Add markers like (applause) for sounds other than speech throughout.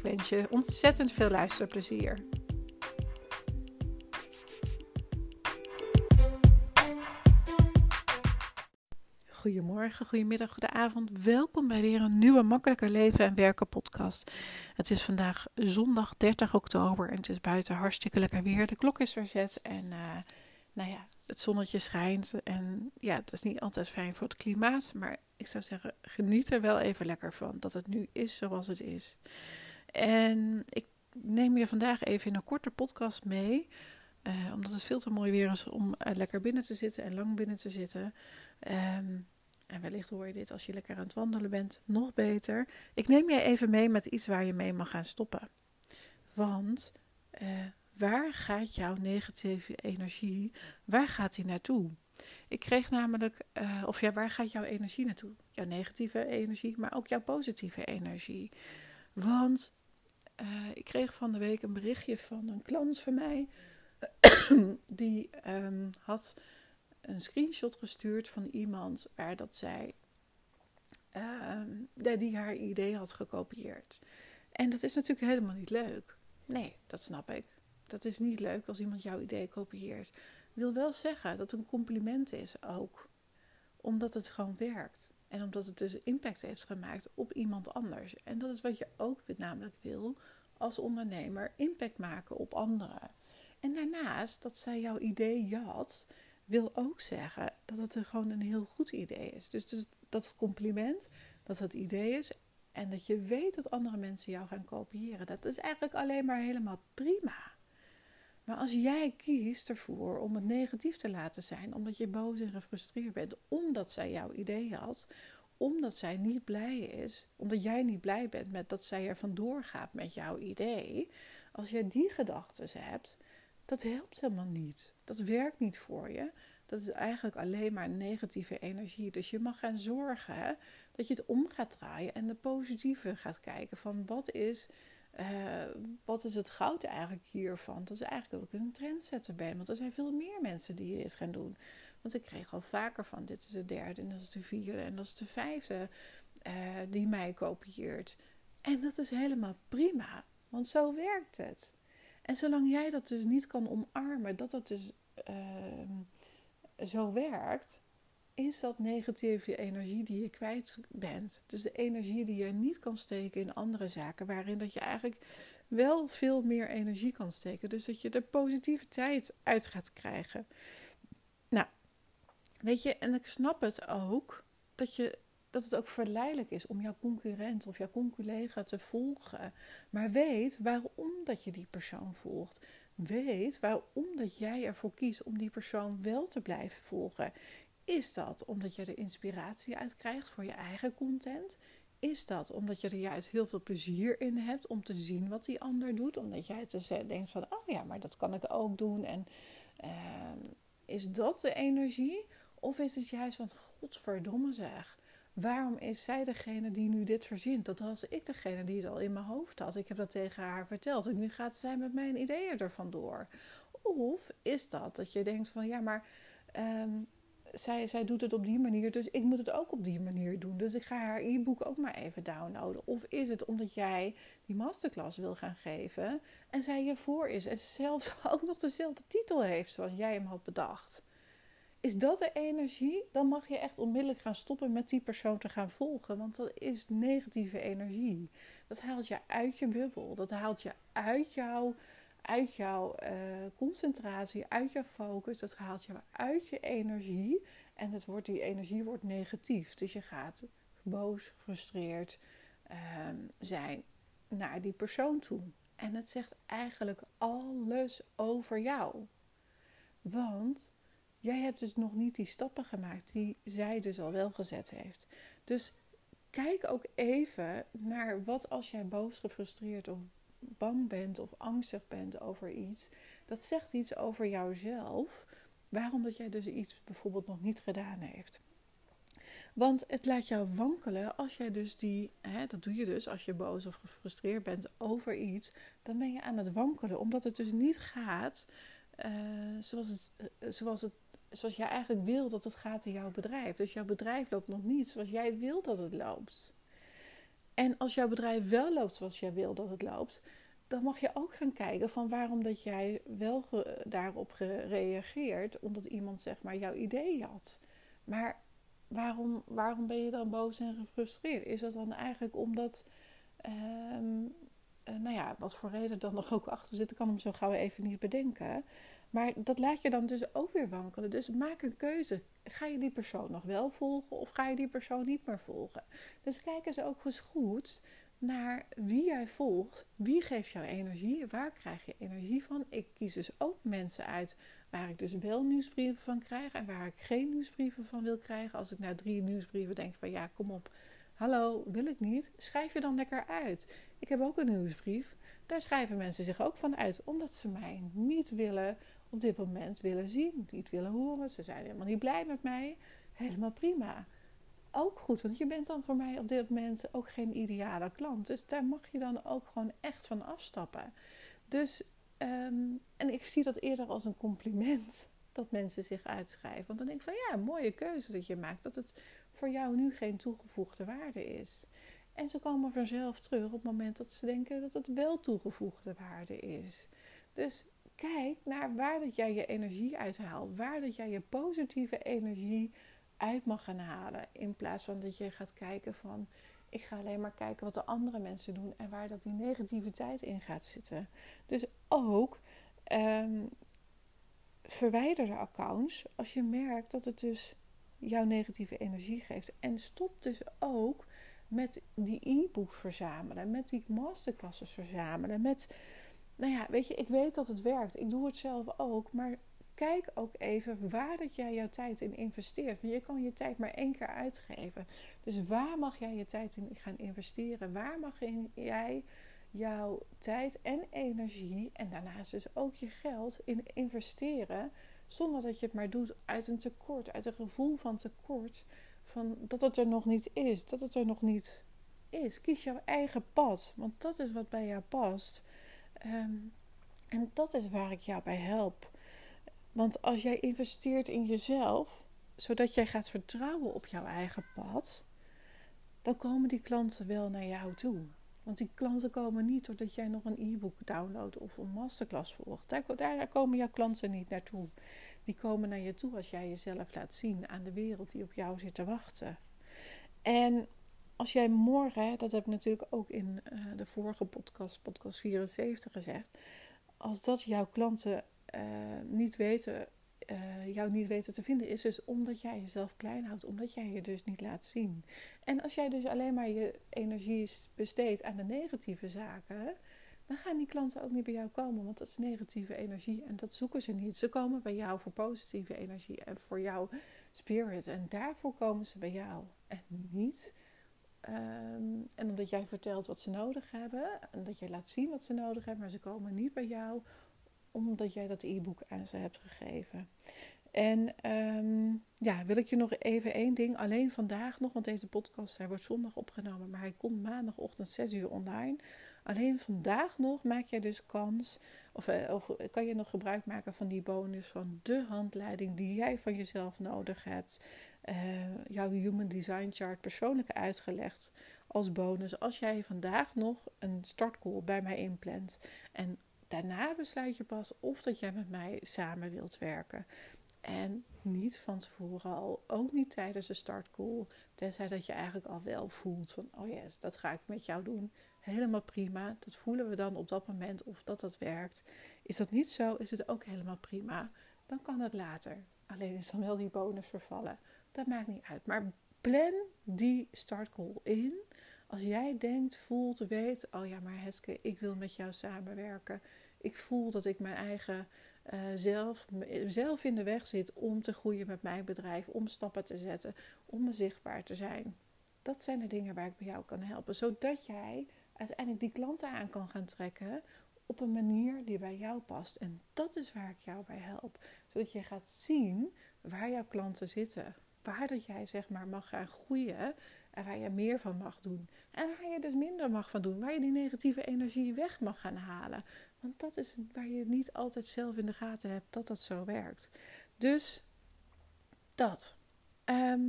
Ik wens je ontzettend veel luisterplezier. Goedemorgen, goedemiddag, goedenavond. Welkom bij weer een nieuwe Makkelijker Leven en Werken podcast. Het is vandaag zondag 30 oktober en het is buiten hartstikke lekker weer. De klok is verzet en uh, nou ja, het zonnetje schijnt. En ja, het is niet altijd fijn voor het klimaat, maar ik zou zeggen, geniet er wel even lekker van dat het nu is zoals het is. En ik neem je vandaag even in een korte podcast mee. Uh, omdat het veel te mooi weer is om uh, lekker binnen te zitten en lang binnen te zitten. Um, en wellicht hoor je dit als je lekker aan het wandelen bent, nog beter. Ik neem je even mee met iets waar je mee mag gaan stoppen. Want uh, waar gaat jouw negatieve energie, waar gaat die naartoe? Ik kreeg namelijk, of ja, waar gaat jouw energie naartoe? Jouw negatieve energie, maar ook jouw positieve energie. Want uh, ik kreeg van de week een berichtje van een klant van mij. (clears throat) die um, had een screenshot gestuurd van iemand waar dat zij. Um, die haar idee had gekopieerd. En dat is natuurlijk helemaal niet leuk. Nee, dat snap ik. Dat is niet leuk als iemand jouw idee kopieert. Wil wel zeggen dat het een compliment is ook. Omdat het gewoon werkt. En omdat het dus impact heeft gemaakt op iemand anders. En dat is wat je ook namelijk wil als ondernemer: impact maken op anderen. En daarnaast, dat zij jouw idee jat, wil ook zeggen dat het gewoon een heel goed idee is. Dus, dus dat het compliment, dat het idee is en dat je weet dat andere mensen jou gaan kopiëren. Dat is eigenlijk alleen maar helemaal prima. Maar als jij kiest ervoor om het negatief te laten zijn, omdat je boos en gefrustreerd bent, omdat zij jouw idee had, omdat zij niet blij is, omdat jij niet blij bent met dat zij er vandoor gaat met jouw idee, als jij die gedachten hebt, dat helpt helemaal niet. Dat werkt niet voor je. Dat is eigenlijk alleen maar negatieve energie. Dus je mag gaan zorgen dat je het om gaat draaien en de positieve gaat kijken van wat is uh, wat is het goud eigenlijk hiervan? Dat is eigenlijk dat ik een trendsetter ben. Want er zijn veel meer mensen die dit gaan doen. Want ik kreeg al vaker van dit is de derde en dat is de vierde en dat is de vijfde uh, die mij kopieert. En dat is helemaal prima. Want zo werkt het. En zolang jij dat dus niet kan omarmen, dat dat dus uh, zo werkt, is dat negatieve energie die je kwijt bent. Dus de energie die je niet kan steken in andere zaken, waarin dat je eigenlijk wel veel meer energie kan steken. Dus dat je de positiviteit uit gaat krijgen. Nou, weet je, en ik snap het ook dat je dat het ook verleidelijk is om jouw concurrent of jouw conculega te volgen. Maar weet waarom dat je die persoon volgt. Weet waarom dat jij ervoor kiest om die persoon wel te blijven volgen. Is dat omdat je er inspiratie uit krijgt voor je eigen content? Is dat omdat je er juist heel veel plezier in hebt om te zien wat die ander doet? Omdat jij te denkt van, oh ja, maar dat kan ik ook doen. En uh, is dat de energie? Of is het juist van, godverdomme zeg. Waarom is zij degene die nu dit verzint? Dat was ik degene die het al in mijn hoofd had. Ik heb dat tegen haar verteld en nu gaat zij met mijn ideeën er vandoor. Of is dat dat je denkt van, ja, maar... Um, zij, zij doet het op die manier, dus ik moet het ook op die manier doen. Dus ik ga haar e-book ook maar even downloaden. Of is het omdat jij die masterclass wil gaan geven en zij je voor is en zelfs (laughs) ook nog dezelfde titel heeft zoals jij hem had bedacht? Is dat de energie? Dan mag je echt onmiddellijk gaan stoppen met die persoon te gaan volgen. Want dat is negatieve energie. Dat haalt je uit je bubbel. Dat haalt je uit jouw uit jouw uh, concentratie, uit jouw focus. Dat haalt je uit je energie. En het wordt, die energie wordt negatief. Dus je gaat boos, gefrustreerd uh, zijn naar die persoon toe. En het zegt eigenlijk alles over jou. Want jij hebt dus nog niet die stappen gemaakt die zij dus al wel gezet heeft. Dus kijk ook even naar wat als jij boos, gefrustreerd of bang bent of angstig bent over iets, dat zegt iets over jouzelf. Waarom dat jij dus iets bijvoorbeeld nog niet gedaan heeft. Want het laat jou wankelen als jij dus die, hè, dat doe je dus als je boos of gefrustreerd bent over iets, dan ben je aan het wankelen, omdat het dus niet gaat uh, zoals, het, uh, zoals, het, zoals jij eigenlijk wil dat het gaat in jouw bedrijf. Dus jouw bedrijf loopt nog niet zoals jij wil dat het loopt. En als jouw bedrijf wel loopt zoals jij wil dat het loopt, dan mag je ook gaan kijken van waarom dat jij wel daarop gereageerd, omdat iemand zeg maar jouw idee had. Maar waarom, waarom ben je dan boos en gefrustreerd? Is dat dan eigenlijk omdat, um, nou ja, wat voor reden dan nog ook achter zit, ik kan hem zo gauw even niet bedenken. Maar dat laat je dan dus ook weer wankelen. Dus maak een keuze. Ga je die persoon nog wel volgen of ga je die persoon niet meer volgen? Dus kijk eens ook eens goed naar wie jij volgt. Wie geeft jou energie? Waar krijg je energie van? Ik kies dus ook mensen uit waar ik dus wel nieuwsbrieven van krijg en waar ik geen nieuwsbrieven van wil krijgen. Als ik na drie nieuwsbrieven denk van ja, kom op, hallo, wil ik niet. Schrijf je dan lekker uit. Ik heb ook een nieuwsbrief. Daar schrijven mensen zich ook van uit, omdat ze mij niet willen op dit moment willen zien, niet willen horen. Ze zijn helemaal niet blij met mij. Helemaal prima ook goed, want je bent dan voor mij op dit moment ook geen ideale klant. Dus daar mag je dan ook gewoon echt van afstappen. Dus, ehm, en ik zie dat eerder als een compliment dat mensen zich uitschrijven. Want dan denk ik van ja, mooie keuze dat je maakt, dat het voor jou nu geen toegevoegde waarde is. En ze komen vanzelf terug op het moment dat ze denken dat het wel toegevoegde waarde is. Dus kijk naar waar dat jij je energie uithaalt, waar dat jij je positieve energie uit mag gaan halen. In plaats van dat je gaat kijken van ik ga alleen maar kijken wat de andere mensen doen en waar dat die negativiteit in gaat zitten. Dus ook um, verwijder de accounts als je merkt dat het dus jouw negatieve energie geeft. En stop dus ook met die e-books verzamelen, met die masterclasses verzamelen, met, nou ja, weet je, ik weet dat het werkt. Ik doe het zelf ook, maar kijk ook even waar dat jij jouw tijd in investeert. Want je kan je tijd maar één keer uitgeven. Dus waar mag jij je tijd in gaan investeren? Waar mag jij jouw tijd en energie en daarnaast dus ook je geld in investeren? Zonder dat je het maar doet uit een tekort, uit een gevoel van tekort. Van dat het er nog niet is, dat het er nog niet is. Kies jouw eigen pad, want dat is wat bij jou past. Ehm, en dat is waar ik jou bij help. Want als jij investeert in jezelf, zodat jij gaat vertrouwen op jouw eigen pad, dan komen die klanten wel naar jou toe. Want die klanten komen niet doordat jij nog een e-book downloadt of een masterclass volgt. Daar, daar, komen jouw klanten niet naartoe. Die komen naar je toe als jij jezelf laat zien aan de wereld die op jou zit te wachten. En als jij morgen, dat heb ik natuurlijk ook in uh, de vorige podcast, podcast 74 gezegd. Als dat jouw klanten uh, niet weten, uh, jou niet weten te vinden, is dus omdat jij jezelf klein houdt, omdat jij je dus niet laat zien. En als jij dus alleen maar je energie besteedt aan de negatieve zaken, dan gaan die klanten ook niet bij jou komen, want dat is negatieve energie en dat zoeken ze niet. Ze komen bij jou voor positieve energie en voor jouw spirit en daarvoor komen ze bij jou en niet. Um, en omdat jij vertelt wat ze nodig hebben en dat jij laat zien wat ze nodig hebben, maar ze komen niet bij jou omdat jij dat e-book aan ze hebt gegeven. En um, ja, wil ik je nog even één ding. Alleen vandaag nog, want deze podcast hij wordt zondag opgenomen, maar hij komt maandagochtend 6 uur online. Alleen vandaag nog maak jij dus kans, of, eh, of kan je nog gebruik maken van die bonus van de handleiding die jij van jezelf nodig hebt. Uh, jouw Human Design Chart persoonlijk uitgelegd als bonus. Als jij vandaag nog een startcall bij mij inplant. En Daarna besluit je pas of dat jij met mij samen wilt werken. En niet van tevoren al, ook niet tijdens de startcall. Tenzij dat je eigenlijk al wel voelt van, oh yes, dat ga ik met jou doen. Helemaal prima. Dat voelen we dan op dat moment of dat dat werkt. Is dat niet zo, is het ook helemaal prima. Dan kan het later. Alleen is dan wel die bonus vervallen. Dat maakt niet uit. Maar plan die startcall in. Als jij denkt, voelt, weet, oh ja, maar Heske, ik wil met jou samenwerken. Ik voel dat ik mijn eigen uh, zelf, zelf in de weg zit om te groeien met mijn bedrijf, om stappen te zetten, om me zichtbaar te zijn. Dat zijn de dingen waar ik bij jou kan helpen, zodat jij uiteindelijk die klanten aan kan gaan trekken op een manier die bij jou past. En dat is waar ik jou bij help. Zodat je gaat zien waar jouw klanten zitten. Waar dat jij zeg maar mag gaan groeien en waar je meer van mag doen. En waar je dus minder mag van doen. Waar je die negatieve energie weg mag gaan halen. Want dat is waar je niet altijd zelf in de gaten hebt dat dat zo werkt. Dus dat. Ehm,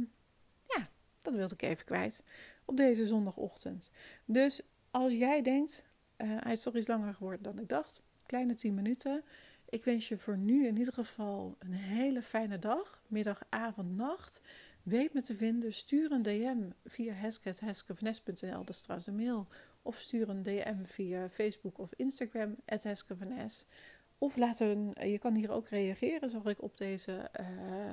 ja, dat wilde ik even kwijt. Op deze zondagochtend. Dus als jij denkt, uh, hij is toch iets langer geworden dan ik dacht. Kleine 10 minuten. Ik wens je voor nu in ieder geval een hele fijne dag. Middag, avond, nacht. Weet me te vinden. Stuur een DM via heske.heskevanes.nl. Dat is trouwens een mail. Of stuur een DM via Facebook of Instagram. Heskevanes. Of laat een, je kan hier ook reageren, zag ik op deze uh,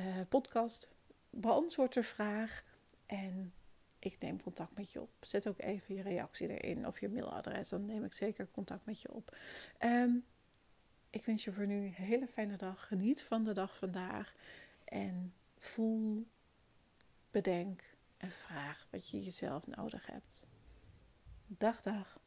uh, podcast. Beantwoord de vraag. En ik neem contact met je op. Zet ook even je reactie erin of je mailadres. Dan neem ik zeker contact met je op. Um, ik wens je voor nu een hele fijne dag. Geniet van de dag vandaag. En voel, bedenk en vraag wat je jezelf nodig hebt. Dag, dag.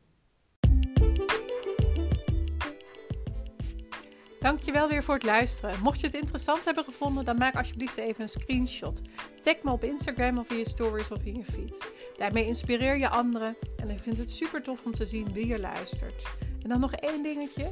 Dankjewel weer voor het luisteren. Mocht je het interessant hebben gevonden, dan maak alsjeblieft even een screenshot. Tag me op Instagram of in je stories of in je feed. Daarmee inspireer je anderen en ik vind het super tof om te zien wie je luistert. En dan nog één dingetje.